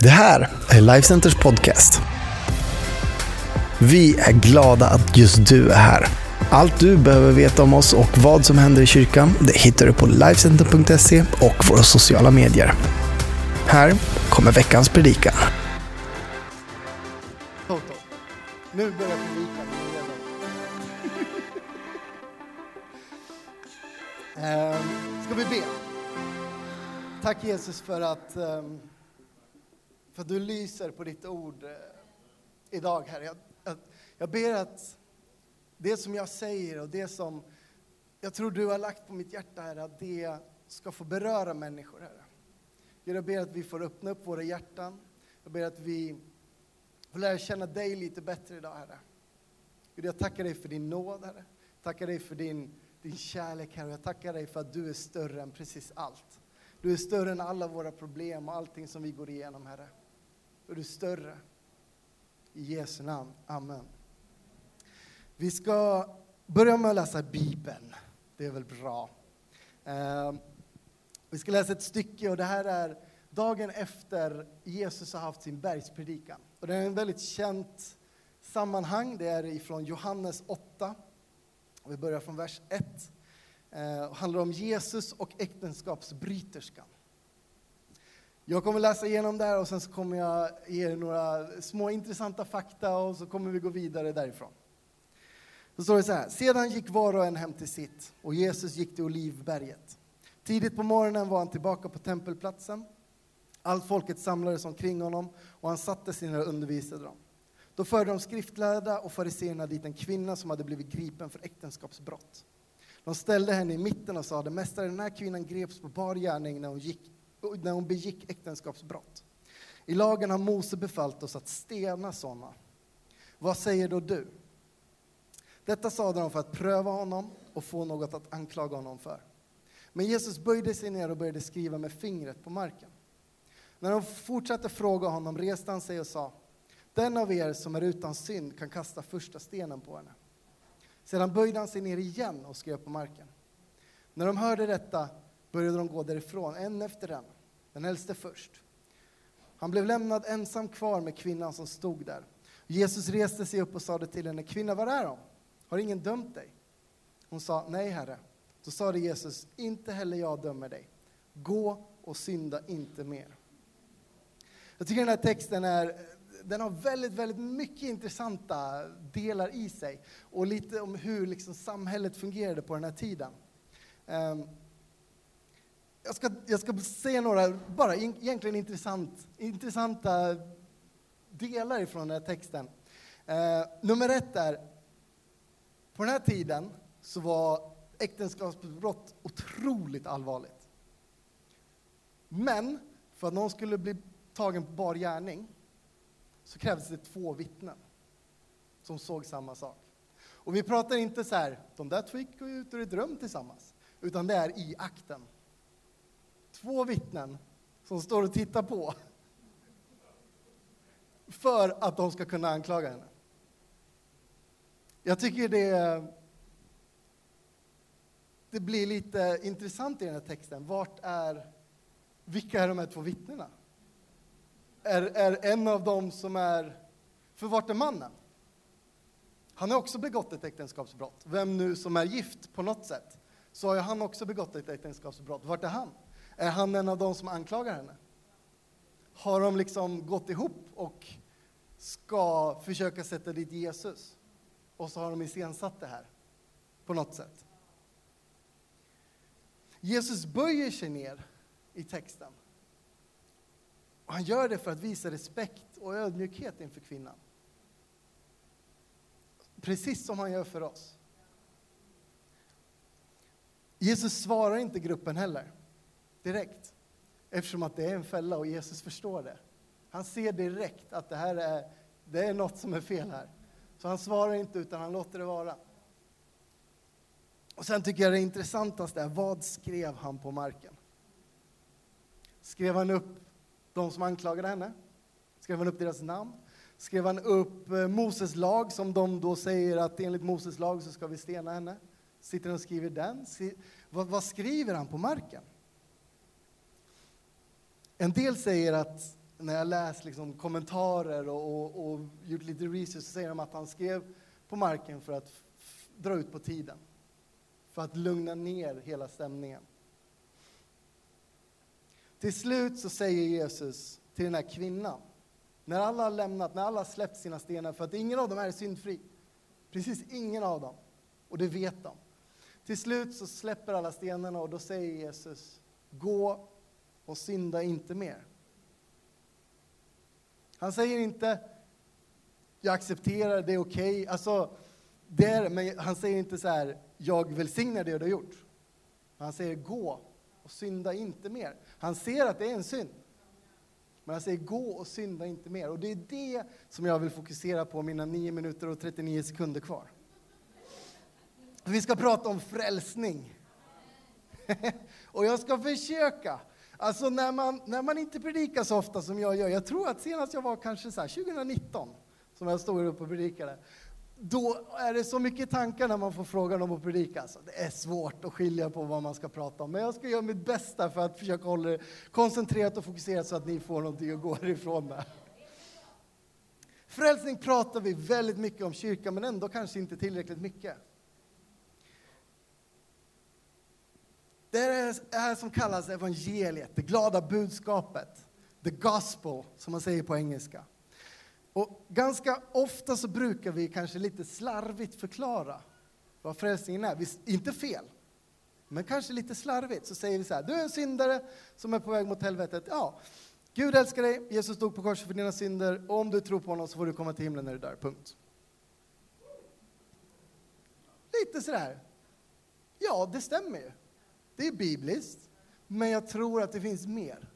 Det här är Lifecenters podcast. Vi är glada att just du är här. Allt du behöver veta om oss och vad som händer i kyrkan det hittar du på Lifecenter.se och våra sociala medier. Här kommer veckans predikan. Nu börjar predikan. Ehm, ska vi be? Tack Jesus för att, ehm, för att du lyser på ditt ord eh, idag, Herre. Jag, jag, jag ber att det som jag säger och det som jag tror du har lagt på mitt hjärta, Herre, att det ska få beröra människor, Herre. Jag ber att vi får öppna upp våra hjärtan. Jag ber att vi får lära känna dig lite bättre idag, Herre. Gud, jag tackar dig för din nåd, Herre. Jag Tackar dig för din, din kärlek, Herre. Jag tackar dig för att du är större än precis allt. Du är större än alla våra problem och allting som vi går igenom, Herre. Du är större. I Jesu namn. Amen. Vi ska börja med att läsa Bibeln. Det är väl bra. Eh, vi ska läsa ett stycke och det här är dagen efter Jesus har haft sin bergspredikan. Och det är en väldigt känt sammanhang. Det är ifrån Johannes 8. Vi börjar från vers 1. Det ehm, handlar om Jesus och äktenskapsbryterskan. Jag kommer läsa igenom det här och sen så kommer jag ge er några små intressanta fakta och så kommer vi gå vidare därifrån. Så står det så här. Sedan gick var och en hem till sitt och Jesus gick till Olivberget. Tidigt på morgonen var han tillbaka på tempelplatsen. Allt folket samlades omkring honom och han satte sig ner och undervisade dem. Då förde de skriftlärda och fariséerna dit en kvinna som hade blivit gripen för äktenskapsbrott. De ställde henne i mitten och sade, Mästare, den här kvinnan greps på bar gärning när hon, gick, när hon begick äktenskapsbrott. I lagen har Mose befallt oss att stena sådana. Vad säger då du? Detta sade de för att pröva honom och få något att anklaga honom för. Men Jesus böjde sig ner och började skriva med fingret på marken. När de fortsatte fråga honom reste han sig och sa, den av er som är utan synd kan kasta första stenen på henne. Sedan böjde han sig ner igen och skrev på marken. När de hörde detta började de gå därifrån, en efter en, den äldste först. Han blev lämnad ensam kvar med kvinnan som stod där. Jesus reste sig upp och sade till henne, kvinna, var är de? Har ingen dömt dig? Hon sa, nej, herre. Då sade Jesus, inte heller jag dömer dig. Gå och synda inte mer. Jag tycker den här texten är, den har väldigt, väldigt mycket intressanta delar i sig. Och lite om hur liksom samhället fungerade på den här tiden. Um, jag ska, jag ska säga några, bara egentligen intressant, intressanta delar ifrån den här texten. Eh, nummer ett är, på den här tiden så var äktenskapsbrott otroligt allvarligt. Men för att någon skulle bli tagen på bar gärning så krävdes det två vittnen som såg samma sak. Och vi pratar inte så här, de där två gick ut ur ett rum tillsammans, utan det är i akten. Två vittnen som står och tittar på för att de ska kunna anklaga henne. Jag tycker det, det blir lite intressant i den här texten. Vart är, vilka är de här två vittnena? är, är en av dem som är... För vart är mannen? Han har också begått ett äktenskapsbrott. Vem nu som är gift på något sätt, så har ju han också begått ett äktenskapsbrott. Vart är han? Är han en av dem som anklagar henne? Har de liksom gått ihop och ska försöka sätta dit Jesus? Och så har de iscensatt det här på något sätt. Jesus böjer sig ner i texten och han gör det för att visa respekt och ödmjukhet inför kvinnan. Precis som han gör för oss. Jesus svarar inte gruppen heller, direkt. Eftersom att det är en fälla och Jesus förstår det. Han ser direkt att det här är, det är något som är fel här. Så han svarar inte utan han låter det vara. Och sen tycker jag det intressantaste är, vad skrev han på marken? Skrev han upp de som anklagade henne? Skrev han upp deras namn? Skrev han upp eh, Moses lag som de då säger att enligt Moses lag så ska vi stena henne? Sitter han och skriver den? Vad, vad skriver han på marken? En del säger att när jag läst liksom kommentarer och, och, och, gjort lite research så säger de att han skrev på marken för att dra ut på tiden. För att lugna ner hela stämningen. Till slut så säger Jesus till den här kvinnan, när alla har lämnat, när alla har släppt sina stenar, för att ingen av dem är syndfri. Precis ingen av dem. Och det vet de. Till slut så släpper alla stenarna och då säger Jesus, gå och synda inte mer. Han säger inte, jag accepterar, det är okej. Okay. Alltså, men han säger inte så här, jag välsignar det du har gjort. Han säger, gå och synda inte mer. Han ser att det är en synd. Men han säger, gå och synda inte mer. Och det är det som jag vill fokusera på mina 9 minuter och 39 sekunder kvar. Vi ska prata om frälsning. och jag ska försöka. Alltså när man, när man inte predikar så ofta som jag gör, jag tror att senast jag var kanske så här, 2019, som jag stod upp och predikade, då är det så mycket tankar när man får frågan om att predika. Alltså, det är svårt att skilja på vad man ska prata om, men jag ska göra mitt bästa för att försöka hålla det koncentrerat och fokuserat så att ni får någonting att gå ifrån med. Frälsning pratar vi väldigt mycket om kyrkan, men ändå kanske inte tillräckligt mycket. Det är det här som kallas evangeliet, det glada budskapet. The gospel, som man säger på engelska. Och ganska ofta så brukar vi kanske lite slarvigt förklara vad frälsningen är. Inte fel, men kanske lite slarvigt. Så säger vi så här, du är en syndare som är på väg mot helvetet. Ja, Gud älskar dig, Jesus dog på korset för dina synder och om du tror på honom så får du komma till himlen när du dör, punkt. Lite sådär. Ja, det stämmer ju. Det är bibliskt, men jag tror att det finns mer.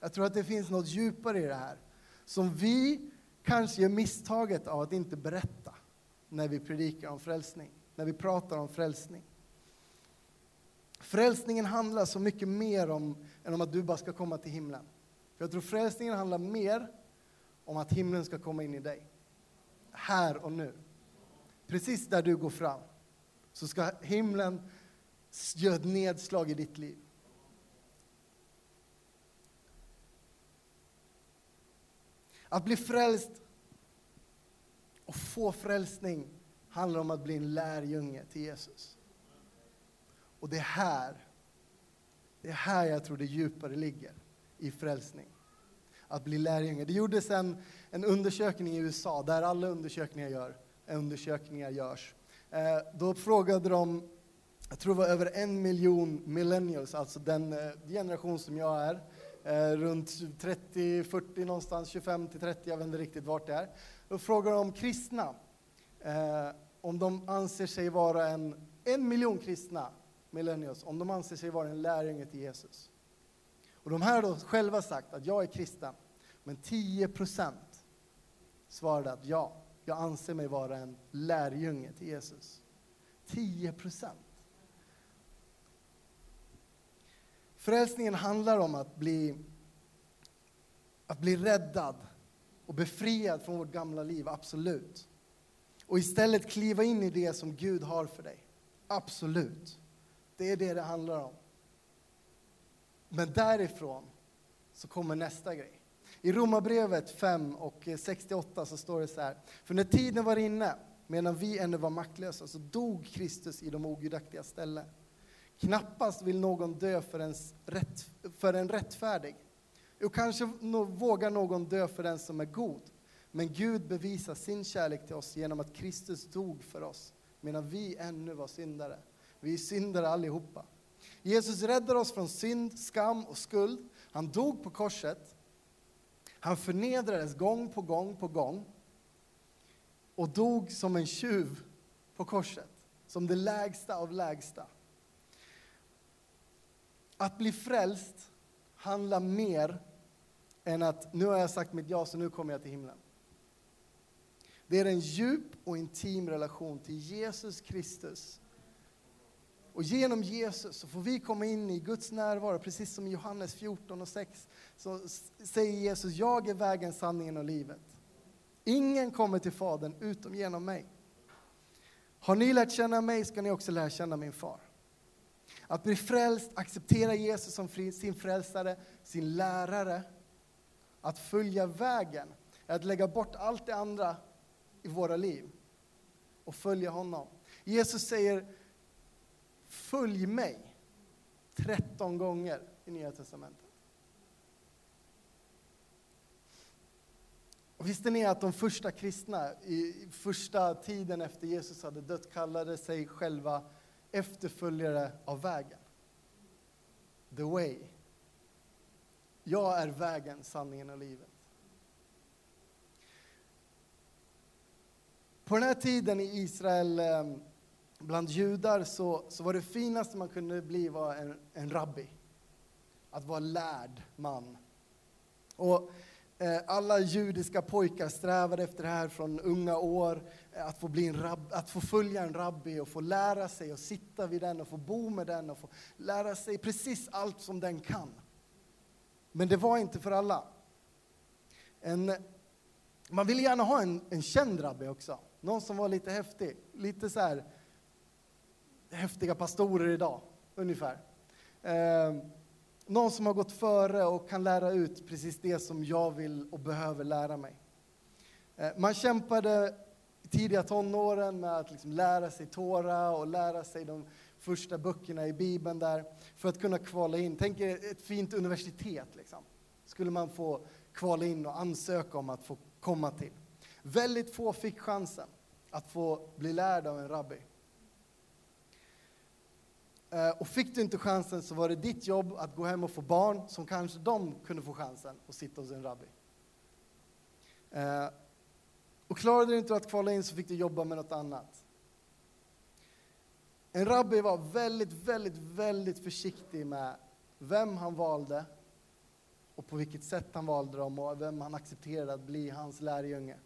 Jag tror att det finns något djupare i det här, som vi kanske gör misstaget av att inte berätta när vi predikar om frälsning, när vi pratar om frälsning. Frälsningen handlar så mycket mer om än om att du bara ska komma till himlen. För jag tror frälsningen handlar mer om att himlen ska komma in i dig. Här och nu. Precis där du går fram så ska himlen gör ett nedslag i ditt liv. Att bli frälst och få frälsning handlar om att bli en lärjunge till Jesus. Och det är här, det är här jag tror det djupare ligger i frälsning. Att bli lärjunge. Det gjordes en, en undersökning i USA, där alla undersökningar, gör, undersökningar görs. Eh, då frågade de, jag tror det var över en miljon millennials, alltså den eh, generation som jag är, eh, runt 30, 40 någonstans, 25 till 30, jag vet inte riktigt vart det är. Och frågar om kristna eh, om de anser sig vara en, en miljon kristna, millennials, om de anser sig vara en lärjunge till Jesus. Och de här har då själva sagt att jag är kristen, men 10 procent svarade att ja, jag anser mig vara en lärjunge till Jesus. 10 procent. Frälsningen handlar om att bli, att bli räddad och befriad från vårt gamla liv, absolut. Och istället kliva in i det som Gud har för dig. Absolut. Det är det det handlar om. Men därifrån så kommer nästa grej. I Romarbrevet 5 och 68 så står det så här. För när tiden var inne, medan vi ännu var maktlösa, så dog Kristus i de ogudaktiga ställe. Knappast vill någon dö för, ens rätt, för en rättfärdig. Och kanske vågar någon dö för den som är god. Men Gud bevisar sin kärlek till oss genom att Kristus dog för oss, medan vi ännu var syndare. Vi är syndare allihopa. Jesus räddar oss från synd, skam och skuld. Han dog på korset. Han förnedrades gång på gång på gång och dog som en tjuv på korset, som det lägsta av lägsta. Att bli frälst handlar mer än att nu har jag sagt mitt ja, så nu kommer jag till himlen. Det är en djup och intim relation till Jesus Kristus. Och genom Jesus så får vi komma in i Guds närvaro, precis som i Johannes 14 och 6. Så säger Jesus, jag är vägen, sanningen och livet. Ingen kommer till Fadern utom genom mig. Har ni lärt känna mig ska ni också lära känna min far. Att bli frälst, acceptera Jesus som sin frälsare, sin lärare, Att följa vägen är att lägga bort allt det andra i våra liv och följa honom. Jesus säger Följ mig 13 gånger i Nya Testamentet. Och visste ni att de första kristna i första tiden efter Jesus hade dött kallade sig själva efterföljare av vägen? The way. Jag är vägen, sanningen och livet. På den här tiden i Israel, eh, bland judar, så, så var det finaste man kunde bli var en, en rabbi. Att vara lärd man. Och Eh, alla judiska pojkar strävade efter det här från unga år. Eh, att få, bli en rab, att få följa en rabbi och få lära sig och sitta vid den och få bo med den och få lära sig precis allt som den kan. Men det var inte för alla. En, man ville gärna ha en, en känd rabbi också. Någon som var lite häftig. Lite så här häftiga pastorer idag, ungefär. Eh, någon som har gått före och kan lära ut precis det som jag vill och behöver lära mig. Eh, man kämpade i tidiga tonåren med att liksom lära sig Tora och lära sig de första böckerna i Bibeln där för att kunna kvala in. Tänk er ett fint universitet, liksom. skulle man få kvala in och ansöka om att få komma till. Väldigt få fick chansen att få bli lärd av en rabbi. Eh, och fick du inte chansen så var det ditt jobb att gå hem och få barn som kanske de kunde få chansen att sitta hos en rabbi. Eh, och klarade du inte att kvala in så fick du jobba med något annat. En rabbi var väldigt, väldigt, väldigt försiktig med vem han valde och på vilket sätt han valde dem och vem han accepterade att bli hans lärjunge.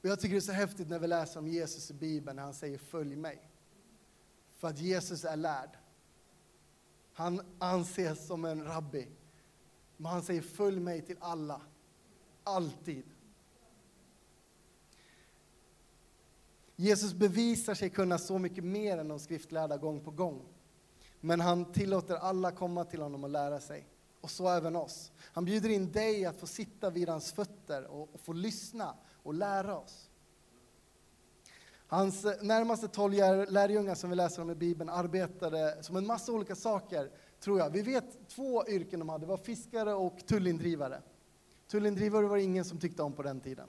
Och jag tycker det är så häftigt när vi läser om Jesus i Bibeln när han säger följ mig. För att Jesus är lärd. Han anses som en rabbi. Men han säger följ mig till alla. Alltid. Jesus bevisar sig kunna så mycket mer än de skriftlärda gång på gång. Men han tillåter alla komma till honom och lära sig. Och så även oss. Han bjuder in dig att få sitta vid hans fötter och, och få lyssna och lära oss. Hans närmaste tolv lärjungar som vi läser om i Bibeln arbetade som en massa olika saker, tror jag. Vi vet två yrken de hade, det var fiskare och tullindrivare. Tullindrivare var det ingen som tyckte om på den tiden.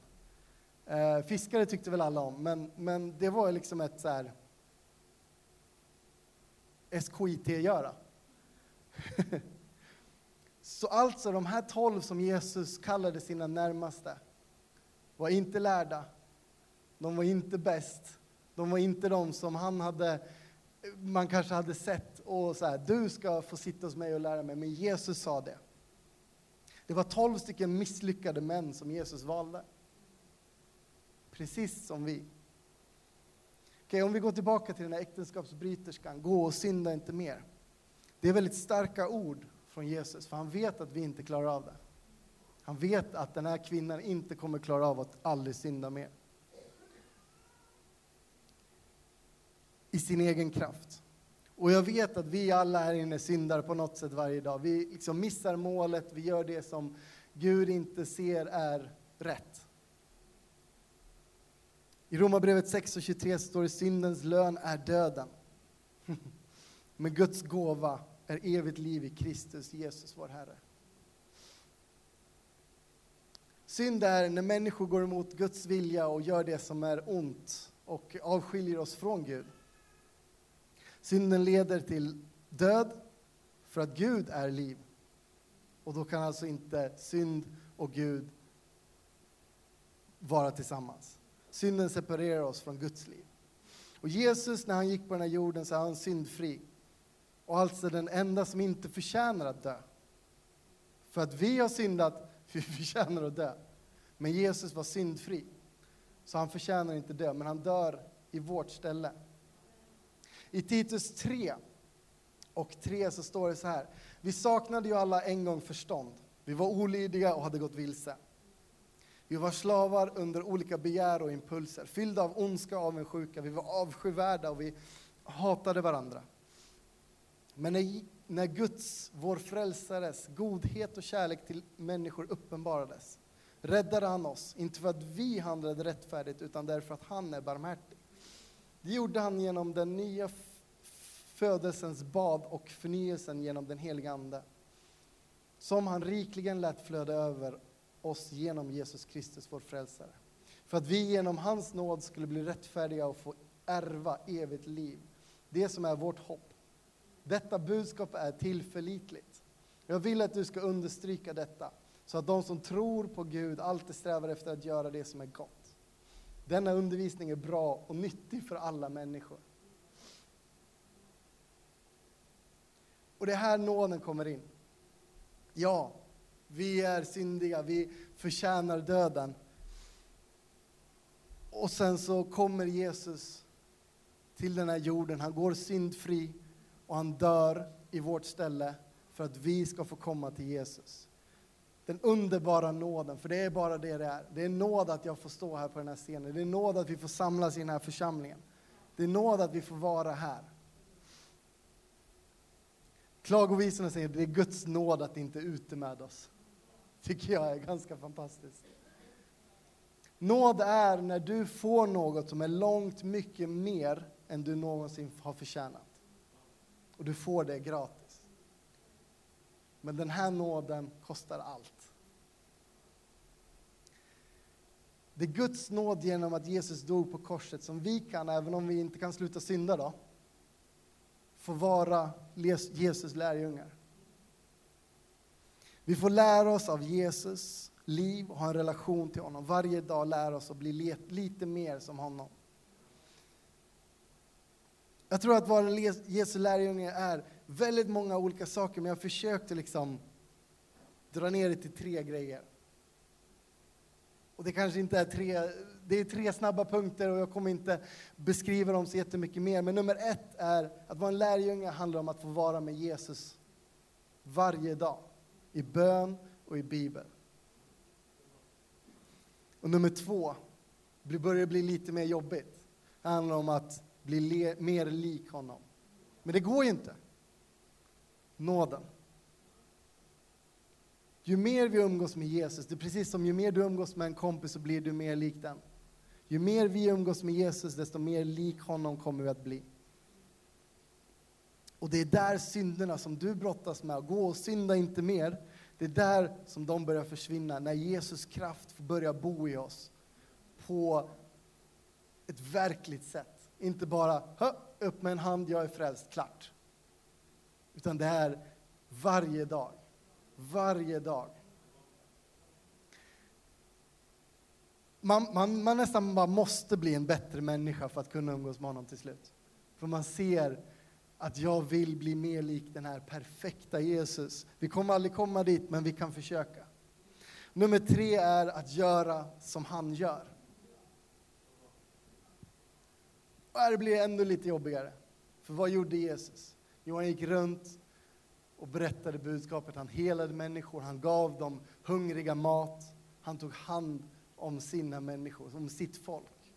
Eh, fiskare tyckte väl alla om, men, men det var liksom ett så här SKIT-göra. så alltså, de här tolv som Jesus kallade sina närmaste var inte lärda, de var inte bäst, de var inte de som han hade, man kanske hade sett och så här, du ska få sitta hos mig och lära mig, men Jesus sa det. Det var tolv stycken misslyckade män som Jesus valde. Precis som vi. Okej, om vi går tillbaka till den här äktenskapsbryterskan, gå och synda inte mer. Det är väldigt starka ord från Jesus, för han vet att vi inte klarar av det. Han vet att den här kvinnan inte kommer klara av att aldrig synda mer. I sin egen kraft. Och jag vet att vi alla här inne syndar på något sätt varje dag. Vi liksom missar målet, vi gör det som Gud inte ser är rätt. I Romarbrevet 6 och 23 står det syndens lön är döden. Men Guds gåva är evigt liv i Kristus Jesus, vår Herre. Synd är när människor går emot Guds vilja och gör det som är ont och avskiljer oss från Gud. Synden leder till död för att Gud är liv. Och då kan alltså inte synd och Gud vara tillsammans. Synden separerar oss från Guds liv. Och Jesus, när han gick på den här jorden, så är han syndfri. Och alltså den enda som inte förtjänar att dö. För att vi har syndat, vi förtjänar att dö. Men Jesus var syndfri. Så han förtjänar inte dö, men han dör i vårt ställe. I Titus 3 och 3 så står det så här. Vi saknade ju alla en gång förstånd. Vi var olydiga och hade gått vilse. Vi var slavar under olika begär och impulser, fyllda av ondska och avundsjuka. Vi var avskyvärda och vi hatade varandra. Men när när Guds, vår frälsares, godhet och kärlek till människor uppenbarades räddade han oss, inte för att vi handlade rättfärdigt utan därför att han är barmhärtig. Det gjorde han genom den nya födelsens bad och förnyelsen genom den heliga Ande, som han rikligen lät flöda över oss genom Jesus Kristus, vår frälsare. För att vi genom hans nåd skulle bli rättfärdiga och få ärva evigt liv, det som är vårt hopp. Detta budskap är tillförlitligt. Jag vill att du ska understryka detta, så att de som tror på Gud alltid strävar efter att göra det som är gott. Denna undervisning är bra och nyttig för alla människor. Och det är här nåden kommer in. Ja, vi är syndiga, vi förtjänar döden. Och sen så kommer Jesus till den här jorden, han går syndfri och han dör i vårt ställe för att vi ska få komma till Jesus. Den underbara nåden, för det är bara det det är. Det är nåd att jag får stå här på den här scenen. Det är nåd att vi får samlas i den här församlingen. Det är nåd att vi får vara här. Klagovisorna säger att det är Guds nåd att inte är ute med oss. tycker jag är ganska fantastiskt. Nåd är när du får något som är långt mycket mer än du någonsin har förtjänat. Och du får det gratis. Men den här nåden kostar allt. Det är Guds nåd genom att Jesus dog på korset som vi kan, även om vi inte kan sluta synda då, få vara Jesus lärjungar. Vi får lära oss av Jesus liv och ha en relation till honom. Varje dag lära oss att bli lite mer som honom. Jag tror att vara Jesu lärjunge är väldigt många olika saker, men jag försökte liksom dra ner det till tre grejer. Och det kanske inte är tre, det är tre snabba punkter och jag kommer inte beskriva dem så jättemycket mer. Men nummer ett är att vara en lärjunge handlar om att få vara med Jesus varje dag. I bön och i Bibeln. Och nummer två, det börjar bli lite mer jobbigt. Det handlar om att bli mer lik honom. Men det går ju inte. Nåden. Ju mer vi umgås med Jesus, det är precis som ju mer du umgås med en kompis så blir du mer lik den. Ju mer vi umgås med Jesus, desto mer lik honom kommer vi att bli. Och det är där synderna som du brottas med, gå och synda inte mer, det är där som de börjar försvinna, när Jesus kraft får börja bo i oss på ett verkligt sätt. Inte bara, upp med en hand, jag är frälst, klart. Utan det är varje dag. Varje dag. Man, man, man nästan bara måste bli en bättre människa för att kunna umgås med honom till slut. För man ser att jag vill bli mer lik den här perfekta Jesus. Vi kommer aldrig komma dit, men vi kan försöka. Nummer tre är att göra som han gör. Och här blir det ännu lite jobbigare. För vad gjorde Jesus? Jo, han gick runt och berättade budskapet. Han helade människor, han gav dem hungriga mat. Han tog hand om sina människor, om sitt folk.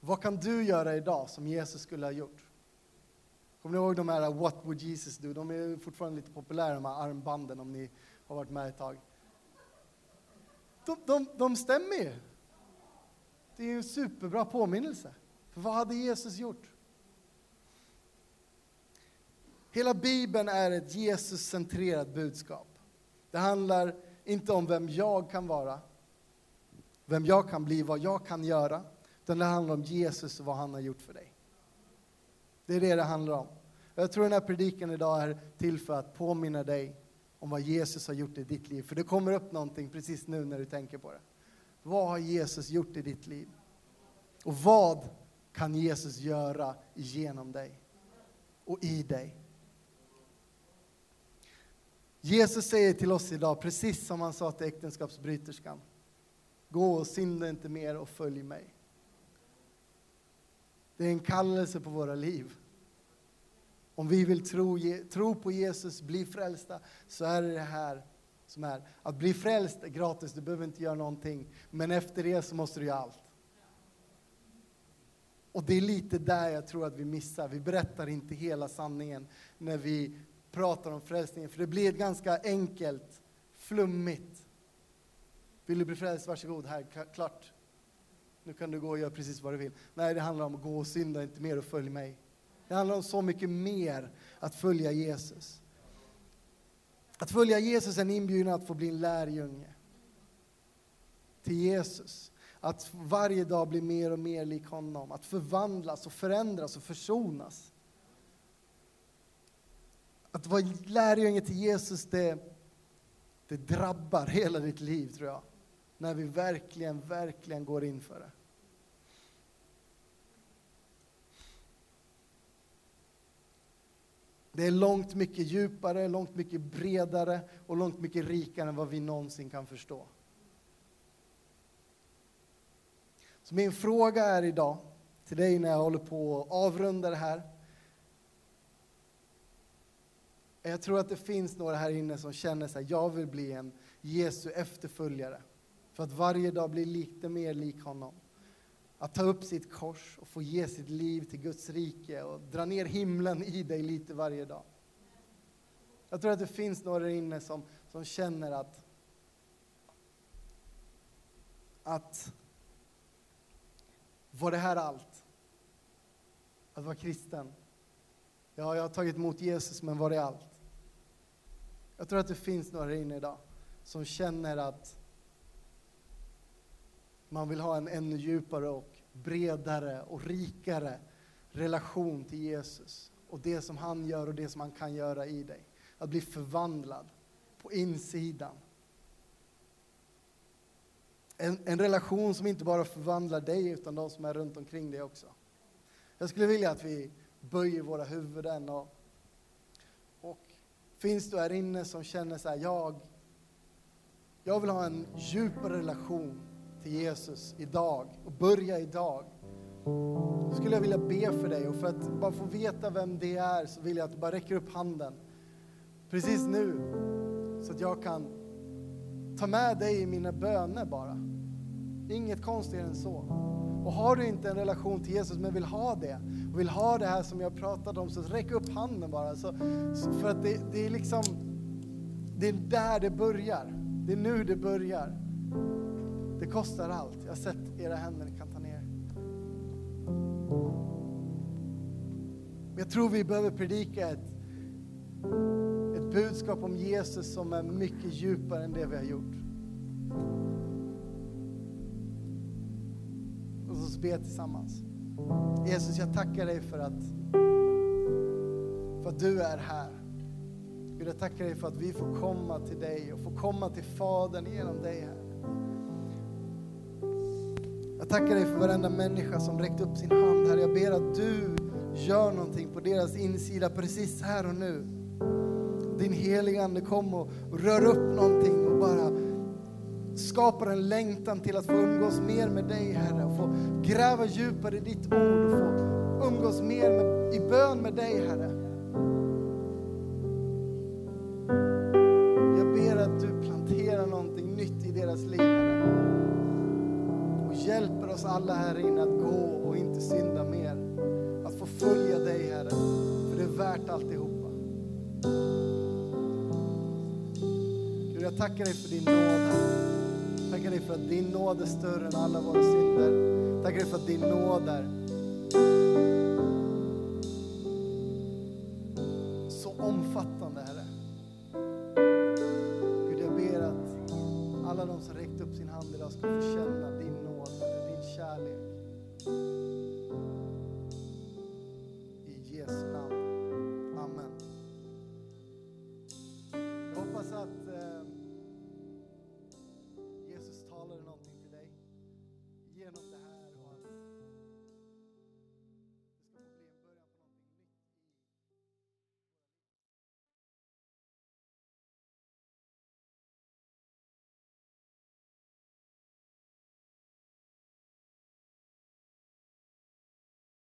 Vad kan du göra idag som Jesus skulle ha gjort? Kommer ni ihåg de här What would Jesus do? De är fortfarande lite populära, de här armbanden, om ni har varit med ett tag. De, de, de stämmer ju. Det är en superbra påminnelse. För vad hade Jesus gjort? Hela Bibeln är ett Jesus-centrerat budskap. Det handlar inte om vem jag kan vara, vem jag kan bli, vad jag kan göra, utan det handlar om Jesus och vad han har gjort för dig. Det är det det handlar om. Jag tror den här predikan idag är till för att påminna dig om vad Jesus har gjort i ditt liv. För det kommer upp någonting precis nu när du tänker på det. Vad har Jesus gjort i ditt liv? Och vad kan Jesus göra genom dig och i dig? Jesus säger till oss idag, precis som han sa till äktenskapsbryterskan. Gå och synda inte mer och följ mig. Det är en kallelse på våra liv. Om vi vill tro, tro på Jesus, bli frälsta, så är det det här som är. Att bli frälst är gratis, du behöver inte göra någonting. Men efter det så måste du göra allt. Och det är lite där jag tror att vi missar. Vi berättar inte hela sanningen när vi pratar om frälsningen, för det blir ganska enkelt, flummigt. Vill du bli frälst? Varsågod, här, klart. Nu kan du gå och göra precis vad du vill. Nej, det handlar om att gå och synda inte mer och följ mig. Det handlar om så mycket mer att följa Jesus. Att följa Jesus är en inbjudan att få bli en lärjunge till Jesus. Att varje dag bli mer och mer lik honom. Att förvandlas och förändras och försonas. Att vara lärjunge till Jesus, det, det drabbar hela ditt liv tror jag. När vi verkligen, verkligen går in för det. Det är långt mycket djupare, långt mycket bredare och långt mycket rikare än vad vi någonsin kan förstå. Så min fråga är idag till dig när jag håller på att avrunda det här. Jag tror att det finns några här inne som känner sig jag vill bli en Jesu efterföljare. För att varje dag bli lite mer lik honom. Att ta upp sitt kors och få ge sitt liv till Guds rike och dra ner himlen i dig lite varje dag. Jag tror att det finns några inne som, som känner att, att var det här allt? Att vara kristen? Ja, jag har tagit emot Jesus, men var det allt? Jag tror att det finns några här inne idag som känner att man vill ha en ännu djupare och bredare och rikare relation till Jesus och det som han gör och det som han kan göra i dig. Att bli förvandlad på insidan. En, en relation som inte bara förvandlar dig utan de som är runt omkring dig också. Jag skulle vilja att vi böjer våra huvuden och finns du här inne som känner så här, jag, jag vill ha en djupare relation till Jesus idag och börja idag. Då skulle jag vilja be för dig och för att bara få veta vem det är så vill jag att du bara räcker upp handen precis nu så att jag kan ta med dig i mina böner bara. Inget konstigare än så. Och har du inte en relation till Jesus men vill ha det och vill ha det här som jag pratade om så räck upp handen bara. Så, så för att det, det är liksom, det är där det börjar. Det är nu det börjar. Det kostar allt. Jag har sett era händer, ni kan ta ner. Jag tror vi behöver predika ett, ett budskap om Jesus som är mycket djupare än det vi har gjort. Oss be tillsammans. Jesus, jag tackar dig för att, för att du är här. Gud, jag tackar dig för att vi får komma till dig och få komma till Fadern genom dig, här. Jag tackar dig för varenda människa som räckt upp sin hand, här. Jag ber att du gör någonting på deras insida precis här och nu. Din heliga Ande kom och, och rör upp någonting och bara skapar en längtan till att få umgås mer med dig, Herre. Och få gräva djupare i ditt ord och få umgås mer med, i bön med dig, Herre. Jag ber att du planterar någonting nytt i deras liv, Herre. Och hjälper oss alla här inne att gå och inte synda mer. Att få följa dig, Herre. För det är värt alltihopa. Gud, jag tackar dig för din nåd, Herre. Tackar dig för att din nåd är större än alla våra synder. Tackar dig för att din nåd är så omfattande, Herre. Gud, jag ber att alla de som räckt upp sin hand idag ska